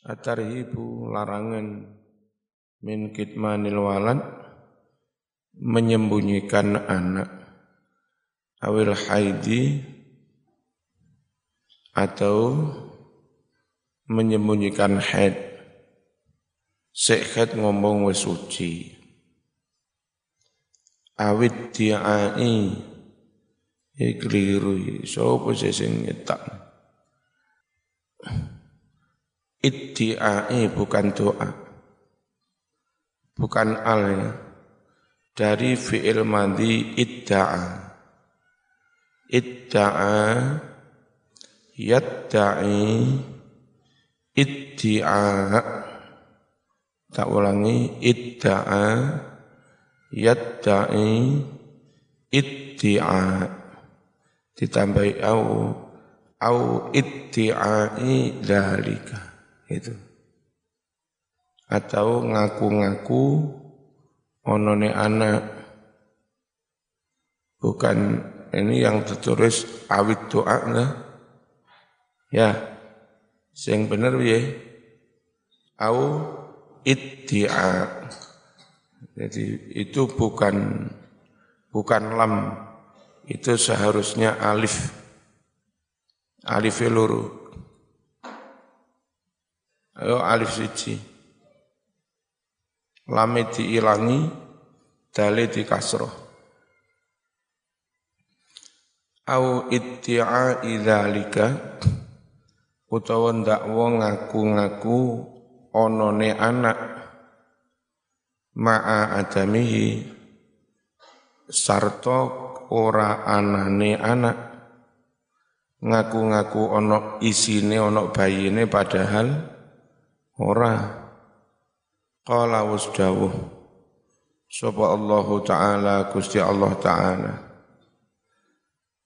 Atarhibu larangan min kitmanil walad menyembunyikan anak. Awil haidi atau menyembunyikan haid sekhet ngomong wis suci. Awit diai ikliru sapa sing nyetak Iddi'ai bukan doa. Bukan al ya. Dari fi'il mandi idda'a. Idda'a yadda'i iddi'a tak ulangi idda'a yadda'i iddi'a ditambahi au au iddi'ai dalika itu atau ngaku-ngaku onone anak. Bukan ini yang tertulis awit doa nah. ya sing bener ya au iddia jadi itu bukan bukan lam. Itu seharusnya alif. Alif luru Ayo alif siji. Lame diilangi, dale di kasroh. Au itti'a idzalika utawa ndak wong ngaku-ngaku onone anak ma'a adamihi sarto ora anane anak ngaku-ngaku ono isine ono bayine padahal Ora. Qala wasdawuh sapa Allah taala Gusti Allah taala.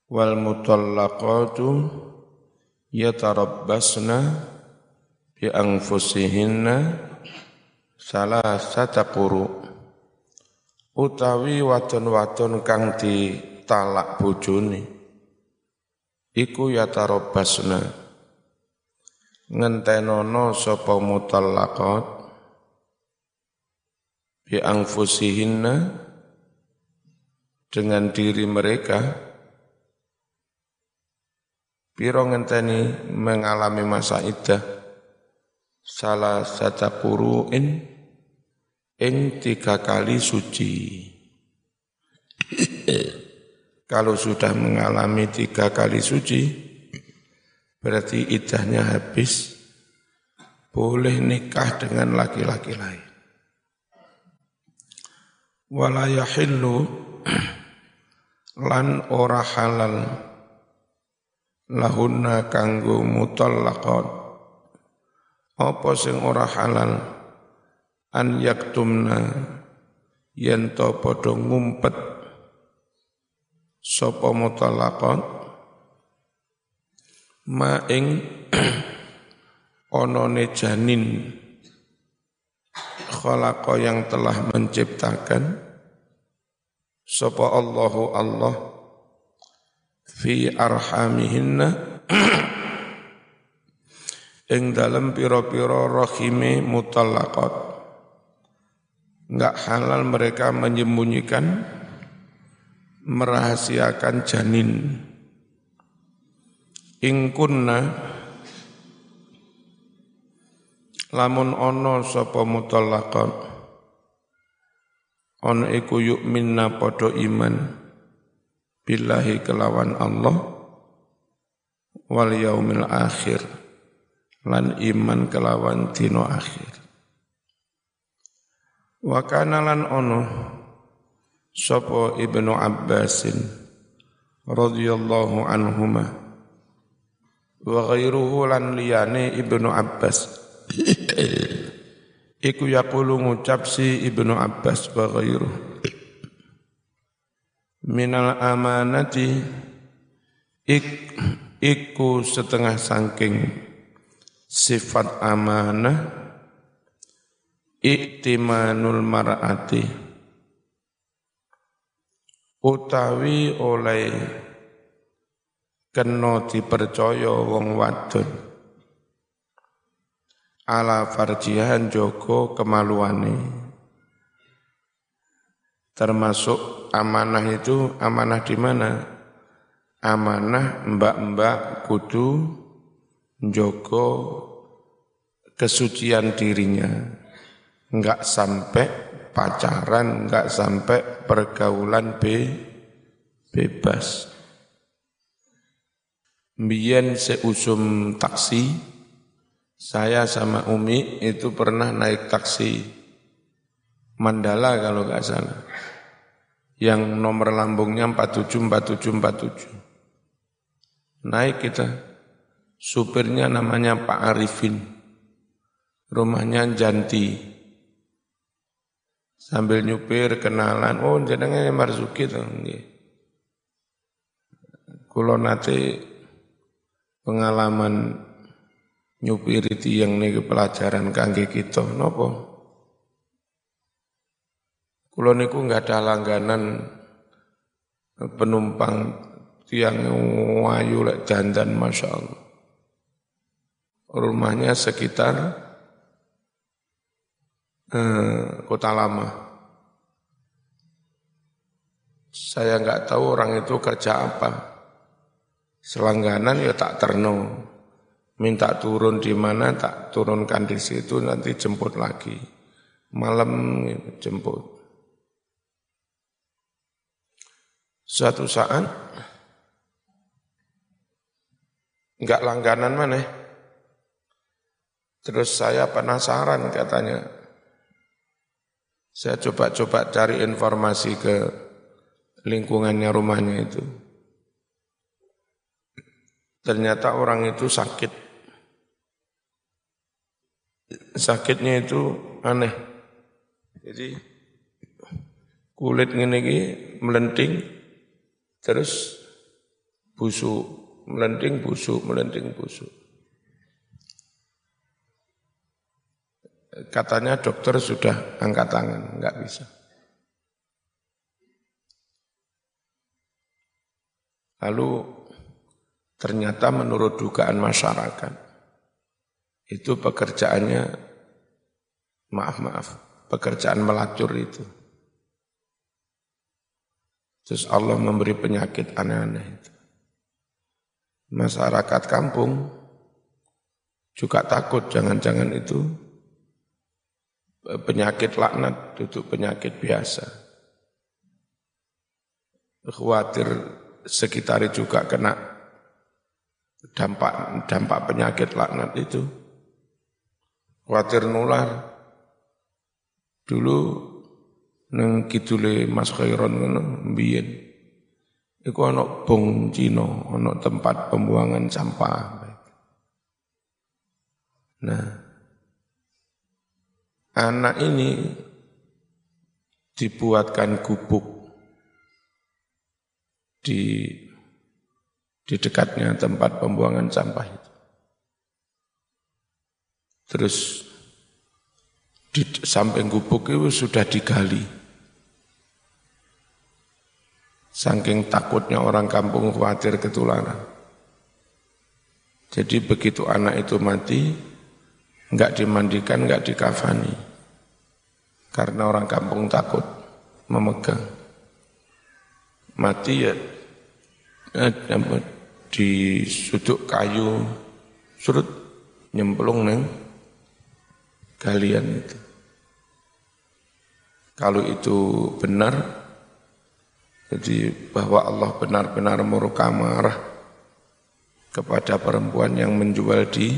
Wal mutallaqatu yatarabbasna bi anfusihinna salasata quru. Utawi wadon-wadon kang ditalak bojone. Iku yatarabbasna ngentenono sapa mutallaqat bi anfusihinna dengan diri mereka. Piro ngenteni mengalami masa iddah salah satu kuruin ing tiga kali suci. Kalau sudah mengalami tiga kali suci berarti idahnya habis, boleh nikah dengan laki-laki lain. Wala yahillu lan ora halal. Lahunna kanggo mutallaqat. Apa sing ora halal? An yaktumna yen to padha ngumpet. Sapa mutallaqat ma ing onone janin khalaqa yang telah menciptakan sapa Allahu Allah fi arhamihinna ing dalam piro-piro rohime mutallaqat. Enggak halal mereka menyembunyikan merahasiakan janin ing kunna lamun ana sapa mutallaqat ana iku yuk minna padha iman billahi kelawan Allah wal yaumil akhir lan iman kelawan dino akhir. Wa kana lan ono sapa ibnu abbasin radhiyallahu anhumah wa ghairuhu lan liyane Ibnu Abbas. Iku yaqulu ngucap si Ibnu Abbas wa ghairuhu minal amanati ik, iku setengah sangking sifat amanah iktimanul mar'ati. Utawi oleh kena dipercaya wong wadon. Ala farjihan joko kemaluane. Termasuk amanah itu amanah di mana? Amanah mbak-mbak kudu joko kesucian dirinya. Enggak sampai pacaran enggak sampai pergaulan be, bebas Mbien seusum taksi saya sama Umi itu pernah naik taksi Mandala kalau nggak salah. Yang nomor lambungnya 474747. Naik kita. Supirnya namanya Pak Arifin. Rumahnya Janti. Sambil nyupir kenalan, oh jenenge Marzuki tuh. Kulo pengalaman nyupiri tiang niki pelajaran kangge kita napa Kulo niku nggak ada langganan penumpang tiang wayu lek dandan Masya Allah. Rumahnya sekitar eh, kota lama. Saya nggak tahu orang itu kerja apa. Selangganan ya tak terno. Minta turun di mana tak turunkan di situ nanti jemput lagi. Malam jemput. Suatu saat enggak langganan mana? Terus saya penasaran katanya. Saya coba-coba cari informasi ke lingkungannya rumahnya itu ternyata orang itu sakit sakitnya itu aneh. Jadi kulit ini iki melenting terus busuk, melenting busuk, melenting busuk. Katanya dokter sudah angkat tangan, enggak bisa. Lalu ternyata menurut dugaan masyarakat itu pekerjaannya maaf maaf pekerjaan melacur itu. Terus Allah memberi penyakit aneh-aneh itu. Masyarakat kampung juga takut jangan-jangan itu penyakit laknat, itu penyakit biasa. Khawatir sekitar juga kena dampak dampak penyakit laknat itu. Khawatir nular. Dulu neng kidule Mas Khairon ngono mbiyen. Iku ana bong Cina, ana tempat pembuangan sampah. Nah, anak ini dibuatkan gubuk di di dekatnya tempat pembuangan sampah itu. Terus di samping gubuk itu sudah digali. Saking takutnya orang kampung khawatir ketularan. Jadi begitu anak itu mati, enggak dimandikan, enggak dikafani. Karena orang kampung takut memegang. Mati ya eh, di sudut kayu, surut nyemplung neng kalian itu. Kalau itu benar, jadi bahwa Allah benar-benar murka marah kepada perempuan yang menjual di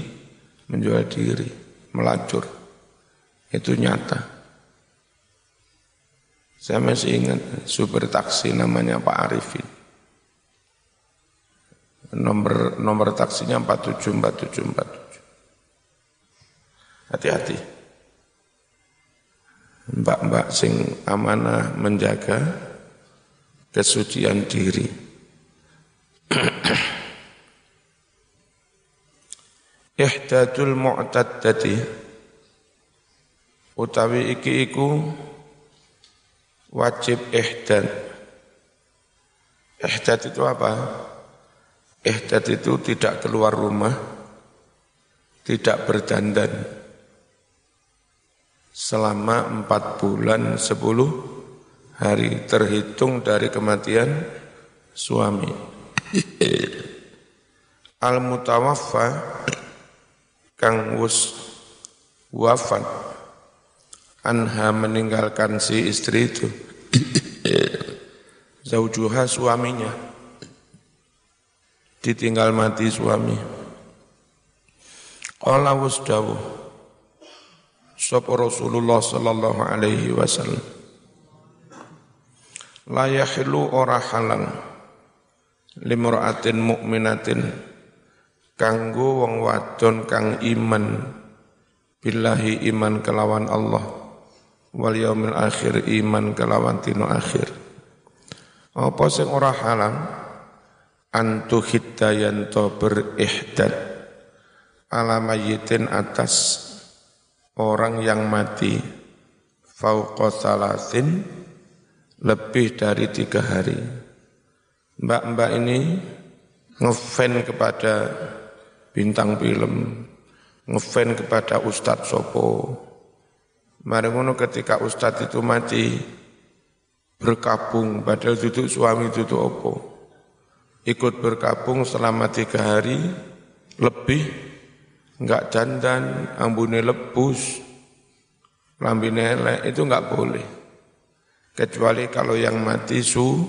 menjual diri, melacur. Itu nyata. Saya masih ingat super taksi namanya Pak Arifin. Nomor nomor taksinya 474747. Hati-hati mbak-mbak sing amanah menjaga kesucian diri. Ihdadul mu'taddati utawi iki iku wajib ihdad. Ihdad itu apa? Ihdad itu tidak keluar rumah, tidak berdandan, selama empat bulan sepuluh hari terhitung dari kematian suami. Al mutawaffa kang wus wafat anha meninggalkan si istri itu zaujuha suaminya ditinggal mati suami. Qala wasdawu sapa Rasulullah sallallahu alaihi wasallam. La yahilu ora halang limra'atin mu'minatin kanggo wong wadon kang iman. Billahi iman kelawan Allah. Wal yaumil akhir iman kelawan tino akhir. Apa sing ora halang antu hiddayanto berihdad ala mayyitin atas orang yang mati fauqa salasin lebih dari tiga hari mbak-mbak ini ngefan kepada bintang film, ngefan kepada Ustadz Sopo. Mari ngono ketika Ustadz itu mati, berkabung, padahal itu suami itu opo. Ikut berkabung selama tiga hari, lebih, enggak jandan, ambune lebus, lambine elek, itu enggak boleh. Kecuali kalau yang mati su,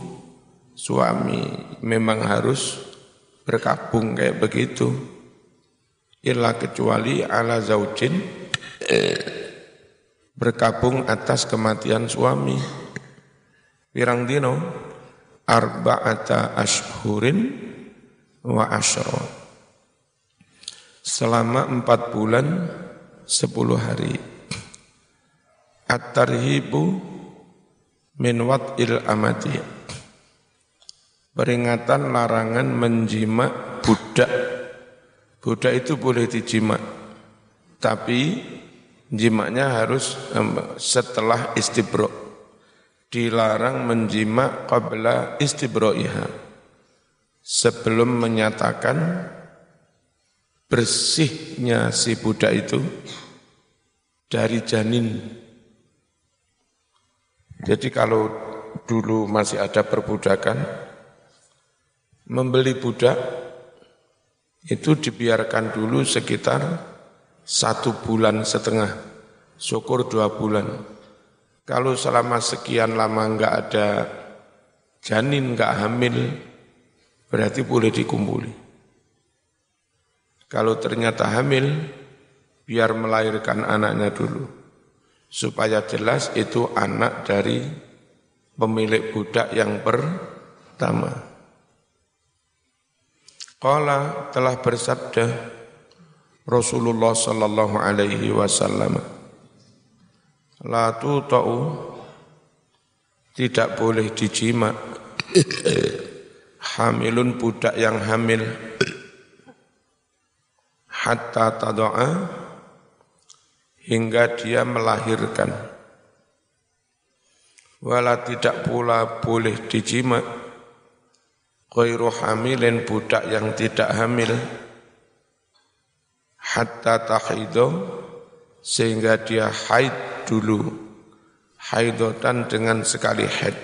suami memang harus berkabung kayak begitu illa kecuali ala zaujin berkabung atas kematian suami. Pirang dino arba'ata ashhurin wa asyra. Selama empat bulan sepuluh hari. At-tarhibu min wat'il amati. Peringatan larangan menjima budak Budak itu boleh dijima, tapi jimaknya harus setelah istibro. Dilarang menjima qabla istibro'iha. Sebelum menyatakan bersihnya si budak itu dari janin. Jadi kalau dulu masih ada perbudakan, membeli budak itu dibiarkan dulu sekitar satu bulan setengah, syukur dua bulan. Kalau selama sekian lama enggak ada janin, enggak hamil, berarti boleh dikumpuli. Kalau ternyata hamil, biar melahirkan anaknya dulu. Supaya jelas itu anak dari pemilik budak yang pertama. Qala telah bersabda Rasulullah sallallahu alaihi wasallam La tuta'u tidak boleh dijima hamilun budak yang hamil. Hatta tadoa. Hingga dia melahirkan. Wala tidak pula boleh dijima ghairu hamilin budak yang tidak hamil. Hatta tahido sehingga dia haid dulu haidotan dengan sekali haid.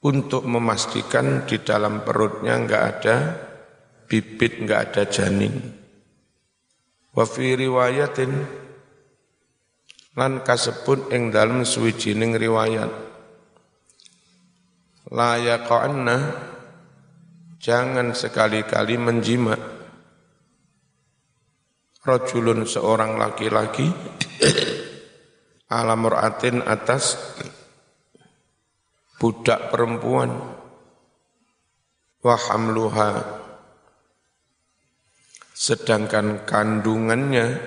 Untuk memastikan di dalam perutnya enggak ada bibit enggak ada janin. Wa fi riwayatin lan kasebut ing dalem suwijining riwayat. La yaqanna Jangan sekali-kali menjima rojulun seorang laki-laki. Ala muratin atas budak perempuan. Wa hamluha. Sedangkan kandungannya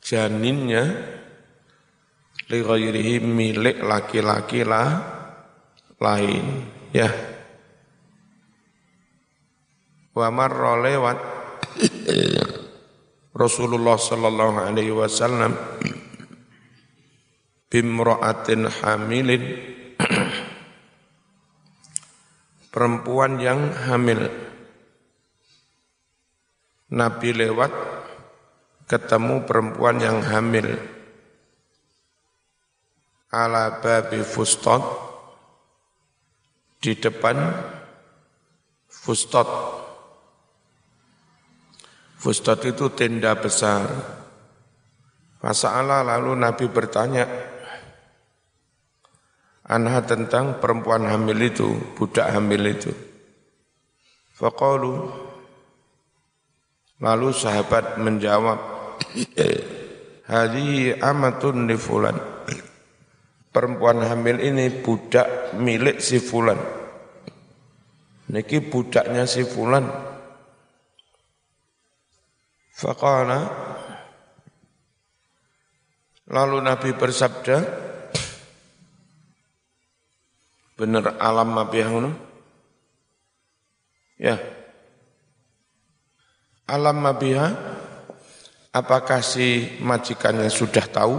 janinnya li milik laki-laki lah lain ya. Wa marra lewat Rasulullah sallallahu alaihi wasallam bimra'atin hamilin perempuan yang hamil Nabi lewat ketemu perempuan yang hamil ala babi fustot di depan fustot. Fustot itu tenda besar. Masalah lalu Nabi bertanya, anha tentang perempuan hamil itu, budak hamil itu. Faqalu Lalu sahabat menjawab, Hadihi amatun li fulan. Perempuan hamil ini budak milik si fulan. Niki budaknya si fulan. Faqala Lalu Nabi bersabda, benar alam Nabi Ya. Alam mabiha, apakah si majikannya sudah tahu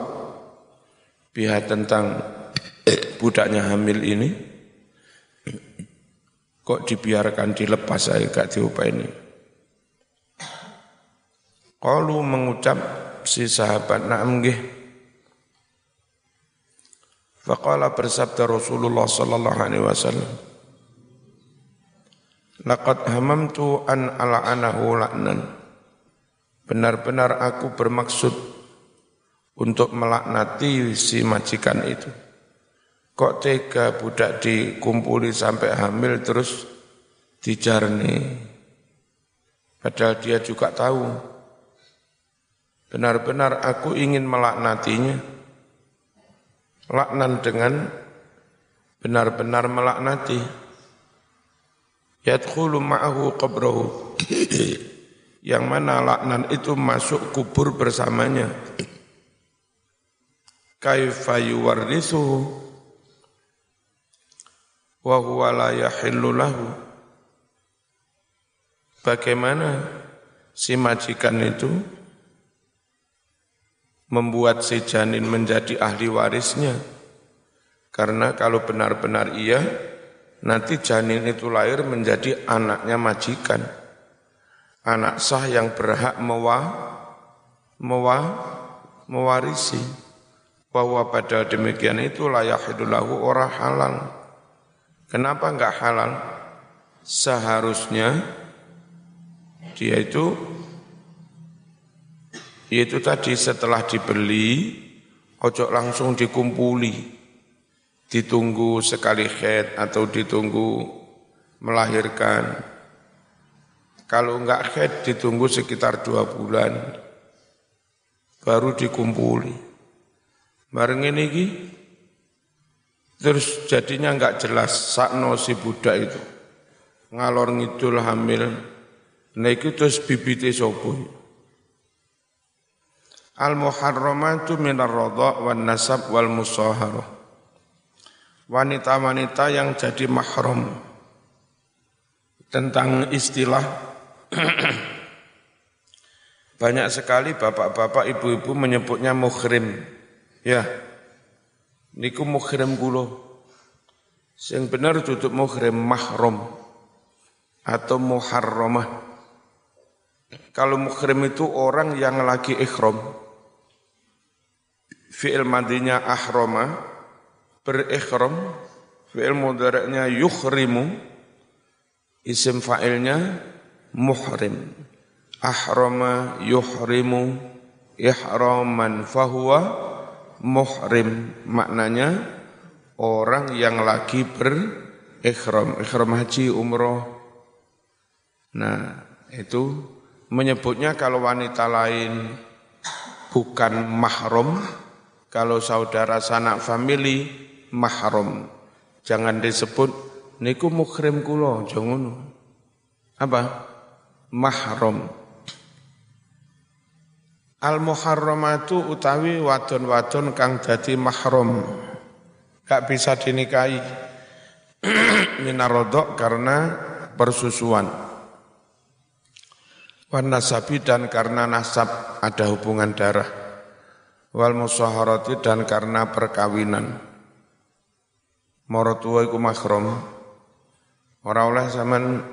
biha tentang budaknya hamil ini? Kok dibiarkan dilepas saya gak diupah ini? Kalau mengucap si sahabat na'am gih. Faqala bersabda Rasulullah sallallahu alaihi wasallam Laqad hamamtu an ala'anahu la'nan. Benar-benar aku bermaksud untuk melaknati si majikan itu. Kok tega budak dikumpuli sampai hamil terus dijarni. Padahal dia juga tahu. Benar-benar aku ingin melaknatinya. Laknan dengan benar-benar melaknati. Yadkhulu ma'ahu qabrahu. Yang mana laknan itu masuk kubur bersamanya. Kaifa yuwarrithuhu wa huwa la yahillu lahu. Bagaimana si majikan itu membuat si janin menjadi ahli warisnya karena kalau benar-benar iya nanti janin itu lahir menjadi anaknya majikan. Anak sah yang berhak mewa, mewa, mewarisi. Bahwa pada demikian itu layak hidulahu orang halal. Kenapa enggak halal? Seharusnya dia itu yaitu tadi setelah dibeli ojo langsung dikumpuli ditunggu sekali head atau ditunggu melahirkan. Kalau enggak head ditunggu sekitar dua bulan, baru dikumpuli. Bareng ini ki, terus jadinya enggak jelas sakno si budak itu. Ngalor ngidul hamil, nah terus bibite sopo. Al-muharramatu minar radha wan nasab wal musaharah. Wanita-wanita yang jadi mahram tentang istilah. Banyak sekali bapak-bapak ibu-ibu menyebutnya muhrim. Ya niku muhrim kulo. Sing benar tutup muhrim mahram atau muharramah kalau muhrim itu orang yang lagi ikhram. Fi'il madinya ahrama berikhram. Fi'il mudhari'nya yukhrimu isim fa'ilnya muhrim. Ahrama yuhrimu ihraman fahuwa muhrim. Maknanya orang yang lagi berikhram. Ikhram haji umroh. Nah itu menyebutnya kalau wanita lain bukan mahram kalau saudara sanak family mahram. Jangan disebut niku mukhrim kula, jangan. Apa? Mahram. Al muharramatu utawi wadon-wadon kang dadi mahram. Gak bisa dinikahi minarodok karena persusuan. Wan nasabi dan karena nasab ada hubungan darah. Wal musaharati dan karena perkawinan. Mara tuwa iku mahram ora oleh sampean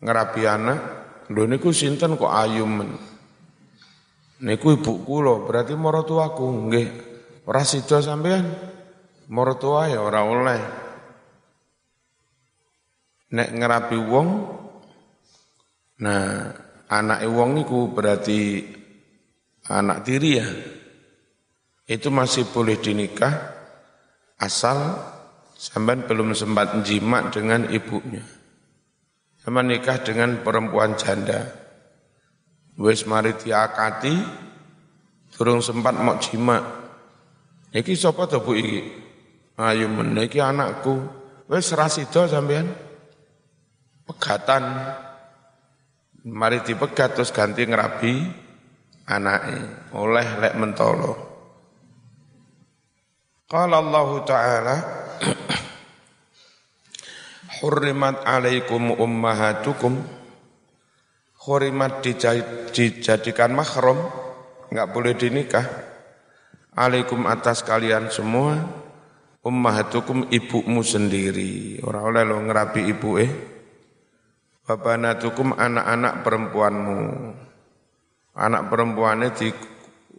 ngerapi anak lho niku sinten kok ayu men? Niku ibu kula berarti mara tuaku nggih. Ora sida sampean. Mertua ya ora oleh. Nek ngerapi wong nah anak wong niku berarti anak tiri ya. Itu masih boleh dinikah asal sampean belum sempat jima dengan ibunya. Sama nikah dengan perempuan janda. Wes mari diakati, turun sempat mau jima. Iki sapa to Bu iki? Ayo meniki anakku. Wes rasida sampean. Pegatan. Mari dipegat terus ganti ngerabi anake. Oleh lek mentolo. Qala Allah Ta'ala Hurrimat alaikum ummahatukum. Hurrimat dijadikan mahram nggak boleh dinikah. Alaikum atas kalian semua. Ummahatukum ibumu sendiri. Orang oleh lo ngerapi ibu eh Babanatukum anak-anak perempuanmu Anak perempuannya di,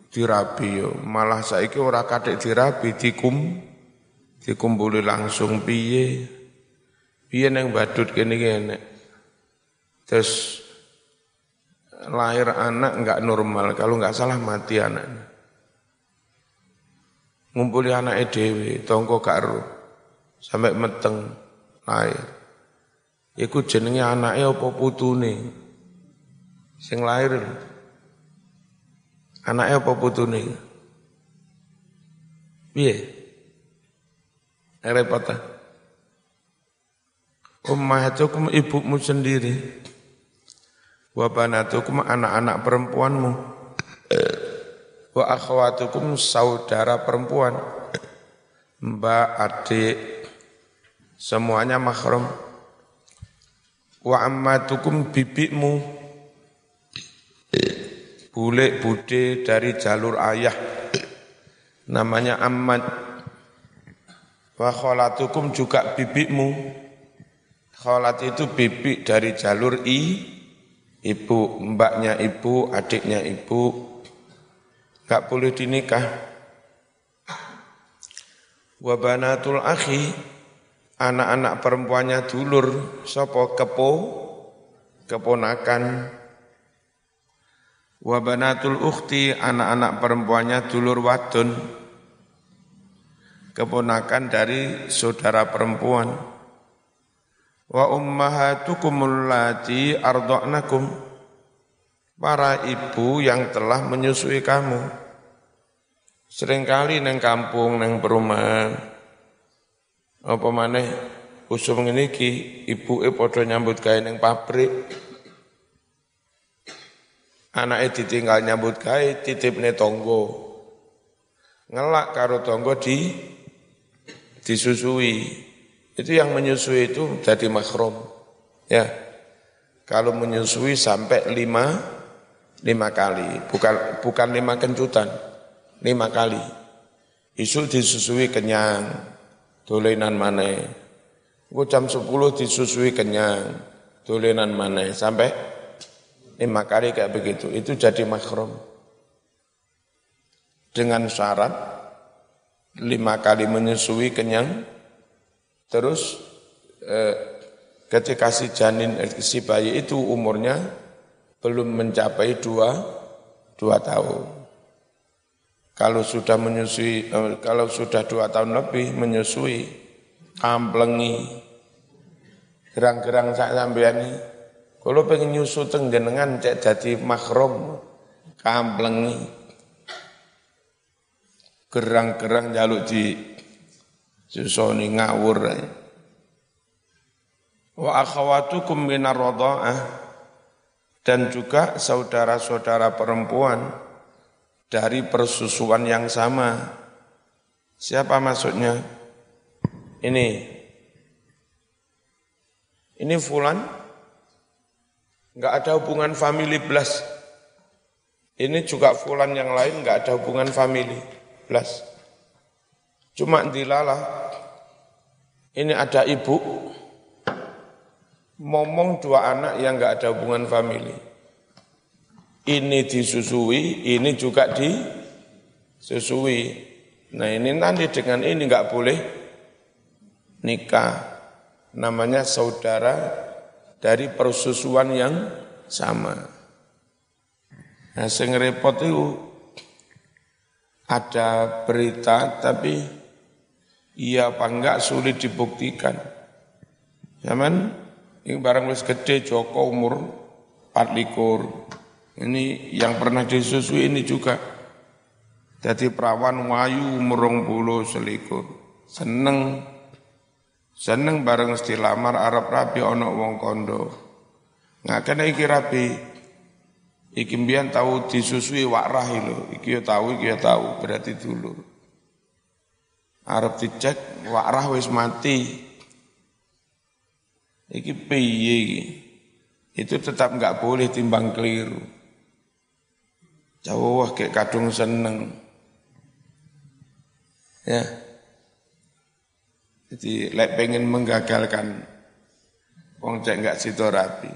dirabi yo. Malah saiki ora kadek dirabi dikum dikumpuli langsung piye Iya neng badut gini gini. Terus lahir anak nggak normal, kalau nggak salah mati anaknya. Ngumpuli anak EDW, tongko karo, sampai meteng lahir. Iku jenenge anaknya apa putune? Sing lahir. Anaknya apa putune? Piye? Repot Ummahatukum ibumu sendiri. Wa banatukum anak-anak perempuanmu. Wa akhwatukum saudara perempuan. Mbak, adik, semuanya mahram. Wa ammatukum bibikmu. Bule bude dari jalur ayah. Namanya ammat. Wa kholatukum juga bibikmu Kholat itu bibi dari jalur i, ibu, mbaknya ibu, adiknya ibu, gak boleh dinikah. Wabanatul akhi, anak-anak perempuannya dulur, sopo kepo, keponakan. Wabanatul ukhti, anak-anak perempuannya dulur wadon, keponakan dari saudara perempuan. Wa ummahatukum allati arda'nakum para ibu yang telah menyusui kamu. Seringkali neng kampung neng perumahan apa maneh usum ngene iki ibuke padha nyambut gawe neng pabrik anake ditinggal nyambut gawe titipne tonggo ngelak karo tonggo di disusui itu yang menyusui itu jadi makrom. Ya. Kalau menyusui sampai lima, lima kali. Bukan bukan lima kencutan, lima kali. Isu disusui kenyang, dolenan mana. Gue jam sepuluh disusui kenyang, dolenan mana. Sampai lima kali kayak begitu. Itu jadi makrom. Dengan syarat lima kali menyusui kenyang, Terus eh, ketika si janin eh, si bayi itu umurnya belum mencapai dua, dua tahun. Kalau sudah menyusui, eh, kalau sudah dua tahun lebih menyusui, kamplengi, gerang-gerang sak sampean ini, kalau pengen nyusu tenggenengan cek jadi makrom, kamplengi, gerang-gerang jaluk di susoni ngawur wa akhawatukum minar dan juga saudara-saudara perempuan dari persusuan yang sama. Siapa maksudnya? Ini. Ini fulan enggak ada hubungan family plus. Ini juga fulan yang lain enggak ada hubungan family plus. Cuma dilalah, ini ada ibu, ngomong dua anak yang nggak ada hubungan famili. Ini disusui, ini juga disusui. Nah ini nanti dengan ini nggak boleh nikah. Namanya saudara dari persusuan yang sama. Nah, sing repot itu ada berita tapi iya apa enggak sulit dibuktikan. Zaman ini barang wis gede Joko umur 4 likur. Ini yang pernah disusui ini juga. Jadi perawan wayu umur bulu selikur. Seneng. Seneng bareng lamar Arab rapi ono wong kondo. Nggak kena iki rapi. Iki mbian tahu disusui wakrah lho. Iki ya tahu, iki ya tahu, berarti dulur. Arab dicek wakrah wis mati. Iki piye iki? Itu tetap enggak boleh timbang keliru. Jauh kayak kadung seneng. Ya. Jadi lek pengen menggagalkan wong cek enggak situ rapi.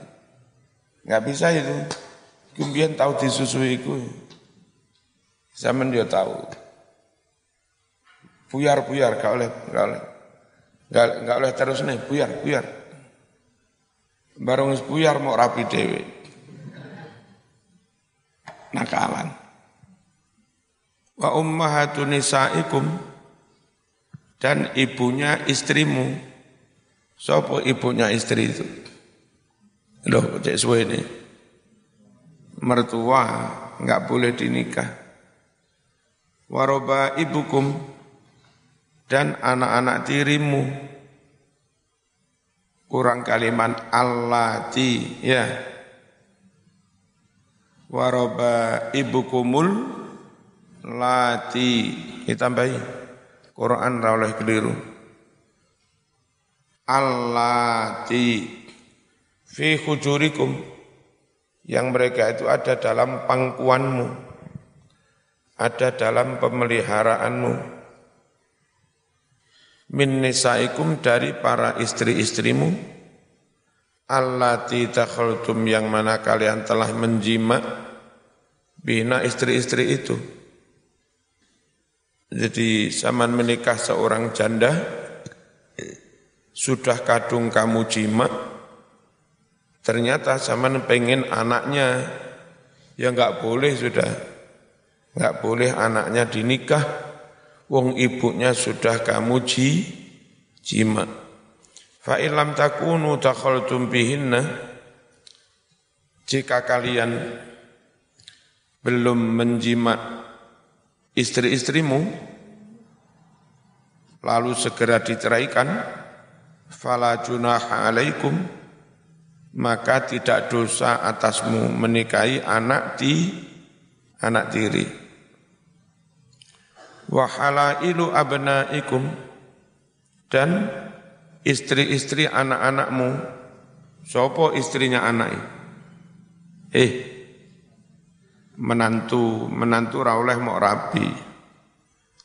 Enggak bisa itu. Kemudian tahu disusui itu. Zaman dia tahu. Buyar-buyar, gak oleh, gak oleh. Gak, gak oleh terus nih, buyar, buyar. Barang buyar mau rapi dewe. Nakalan. Wa ummahatu nisaikum dan ibunya istrimu. Sopo ibunya istri itu? Loh, cek suwe ini. Mertua nggak boleh dinikah. Waroba ibukum dan anak-anak tirimu kurang kalimat allati ya waroba ibukumul lati. Kita tambahi Quran ra oleh keliru. Allati. Fi hujurikum. Yang mereka itu ada dalam pangkuanmu. Ada dalam pemeliharaanmu. Min nisaikum dari para istri-istrimu allati takhaltum yang mana kalian telah menjima bina istri-istri itu. Jadi zaman menikah seorang janda sudah kadung kamu jima ternyata zaman pengen anaknya ya nggak boleh sudah nggak boleh anaknya dinikah wong ibunya sudah kamu ji, jima. Fa ilam takunu takhaltum bihinna jika kalian belum menjima istri-istrimu lalu segera diceraikan fala junaha alaikum maka tidak dosa atasmu menikahi anak di anak tiri. Wa halailu abnaikum dan istri-istri anak-anakmu. Sopo istrinya anak eh menantu menantu ra oleh mau rabi.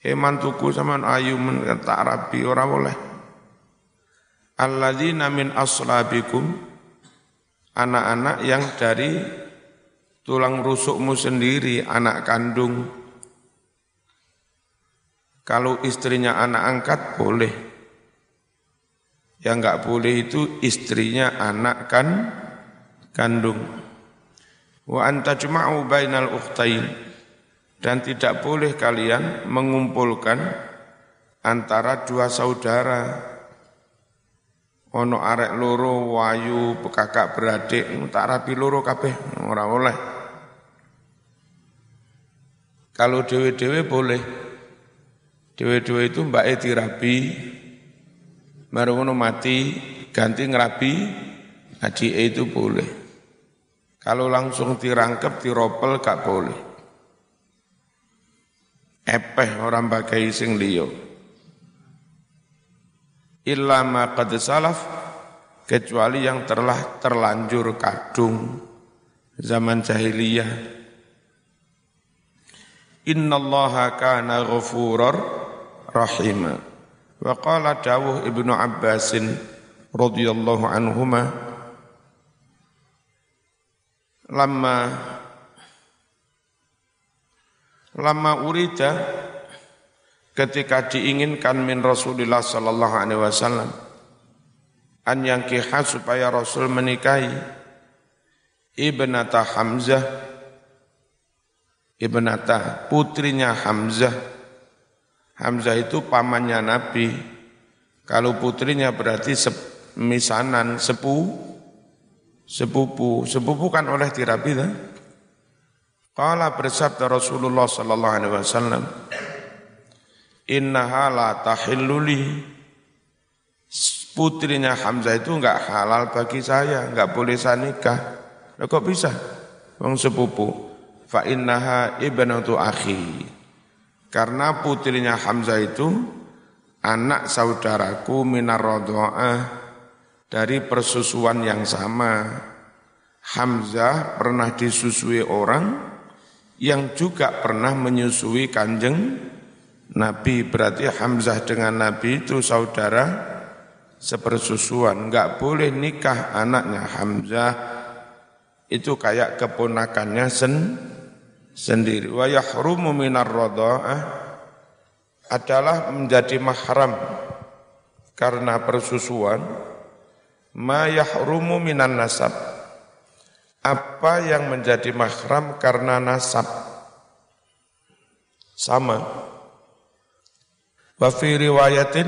Eh mantuku sama ayu men tak rabi ora oleh. Alladzina min aslabikum anak-anak yang dari tulang rusukmu sendiri anak kandung. Kalau istrinya anak angkat boleh. Yang enggak boleh itu istrinya anak kan kandung. Wa anta juma'u bainal ukhtain. Dan tidak boleh kalian mengumpulkan antara dua saudara. Ono arek loro wayu kakak beradik tak rapi loro kabeh ora oleh. Kalau dewe-dewe boleh, Dewe-dewe itu mbak Eti rabi, baru mati, ganti ngerabi, haji itu boleh. Kalau langsung dirangkep, diropel, gak boleh. Epeh orang bagai sing liyo. Illa ma salaf, kecuali yang telah terlanjur kadung zaman jahiliyah. Inna allaha kana ghafurur rahima. Wa qala dawuh Ibnu Abbasin radhiyallahu anhuma lama lama urida ketika diinginkan min Rasulullah sallallahu alaihi wasallam an yang kiha supaya Rasul menikahi ibnata Hamzah ibnata putrinya Hamzah Hamzah itu pamannya Nabi kalau putrinya berarti misanan sepu sepupu sepupu kan oleh tirabi kan? Qala bersabda Rasulullah sallallahu alaihi wasallam innaha la tahilluli putrinya Hamzah itu enggak halal bagi saya, enggak boleh saya nikah. Kok bisa? Wong sepupu. Fa innaha ibnatu akhi. Karena putrinya Hamzah itu anak saudaraku minar dari persusuan yang sama. Hamzah pernah disusui orang yang juga pernah menyusui kanjeng Nabi berarti Hamzah dengan Nabi itu saudara sepersusuan. Enggak boleh nikah anaknya Hamzah itu kayak keponakannya sen, sendiri. Wa yahrumu minar adalah menjadi mahram karena persusuan. Ma yahrumu minan nasab. Apa yang menjadi mahram karena nasab? Sama. Wa fi riwayatin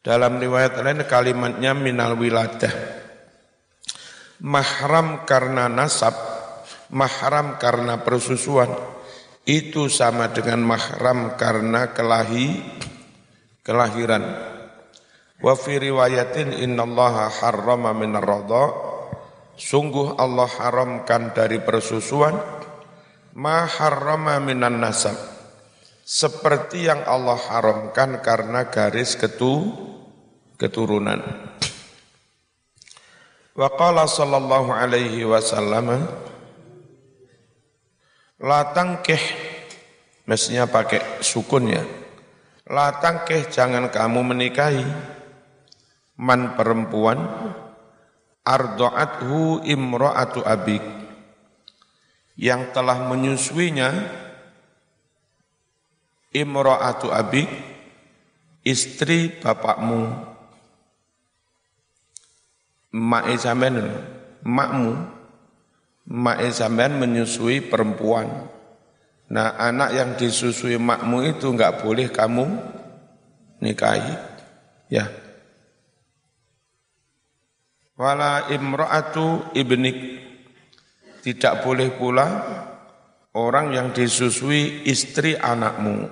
dalam riwayat lain kalimatnya minal wiladah. Mahram karena nasab, mahram karena persusuan itu sama dengan mahram karena kelahi kelahiran. Wa fi riwayatin innallaha harrama minar radha sungguh Allah haramkan dari persusuan ma harrama minan nasab seperti yang Allah haramkan karena garis ketu keturunan. Wa qala sallallahu alaihi wasallam la tangkih mestinya pakai sukun ya. La tangkih jangan kamu menikahi. Man perempuan ardo'athu imro'atu abik. Yang telah menyusuinya imra'atu abik istri bapakmu. Mak sampean makmu mak sampean menyusui perempuan. Nah anak yang disusui makmu itu enggak boleh kamu nikahi. Ya. Wala imra'atu ibnik. Tidak boleh pula orang yang disusui istri anakmu.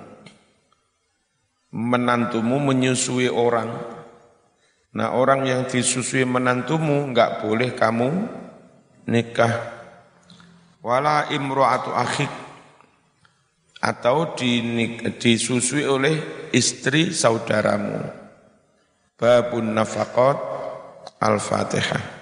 Menantumu menyusui orang. Nah orang yang disusui menantumu enggak boleh kamu nikah. Wala imro'atu akhik atau disusui oleh istri saudaramu. Babun nafakot al-fatihah.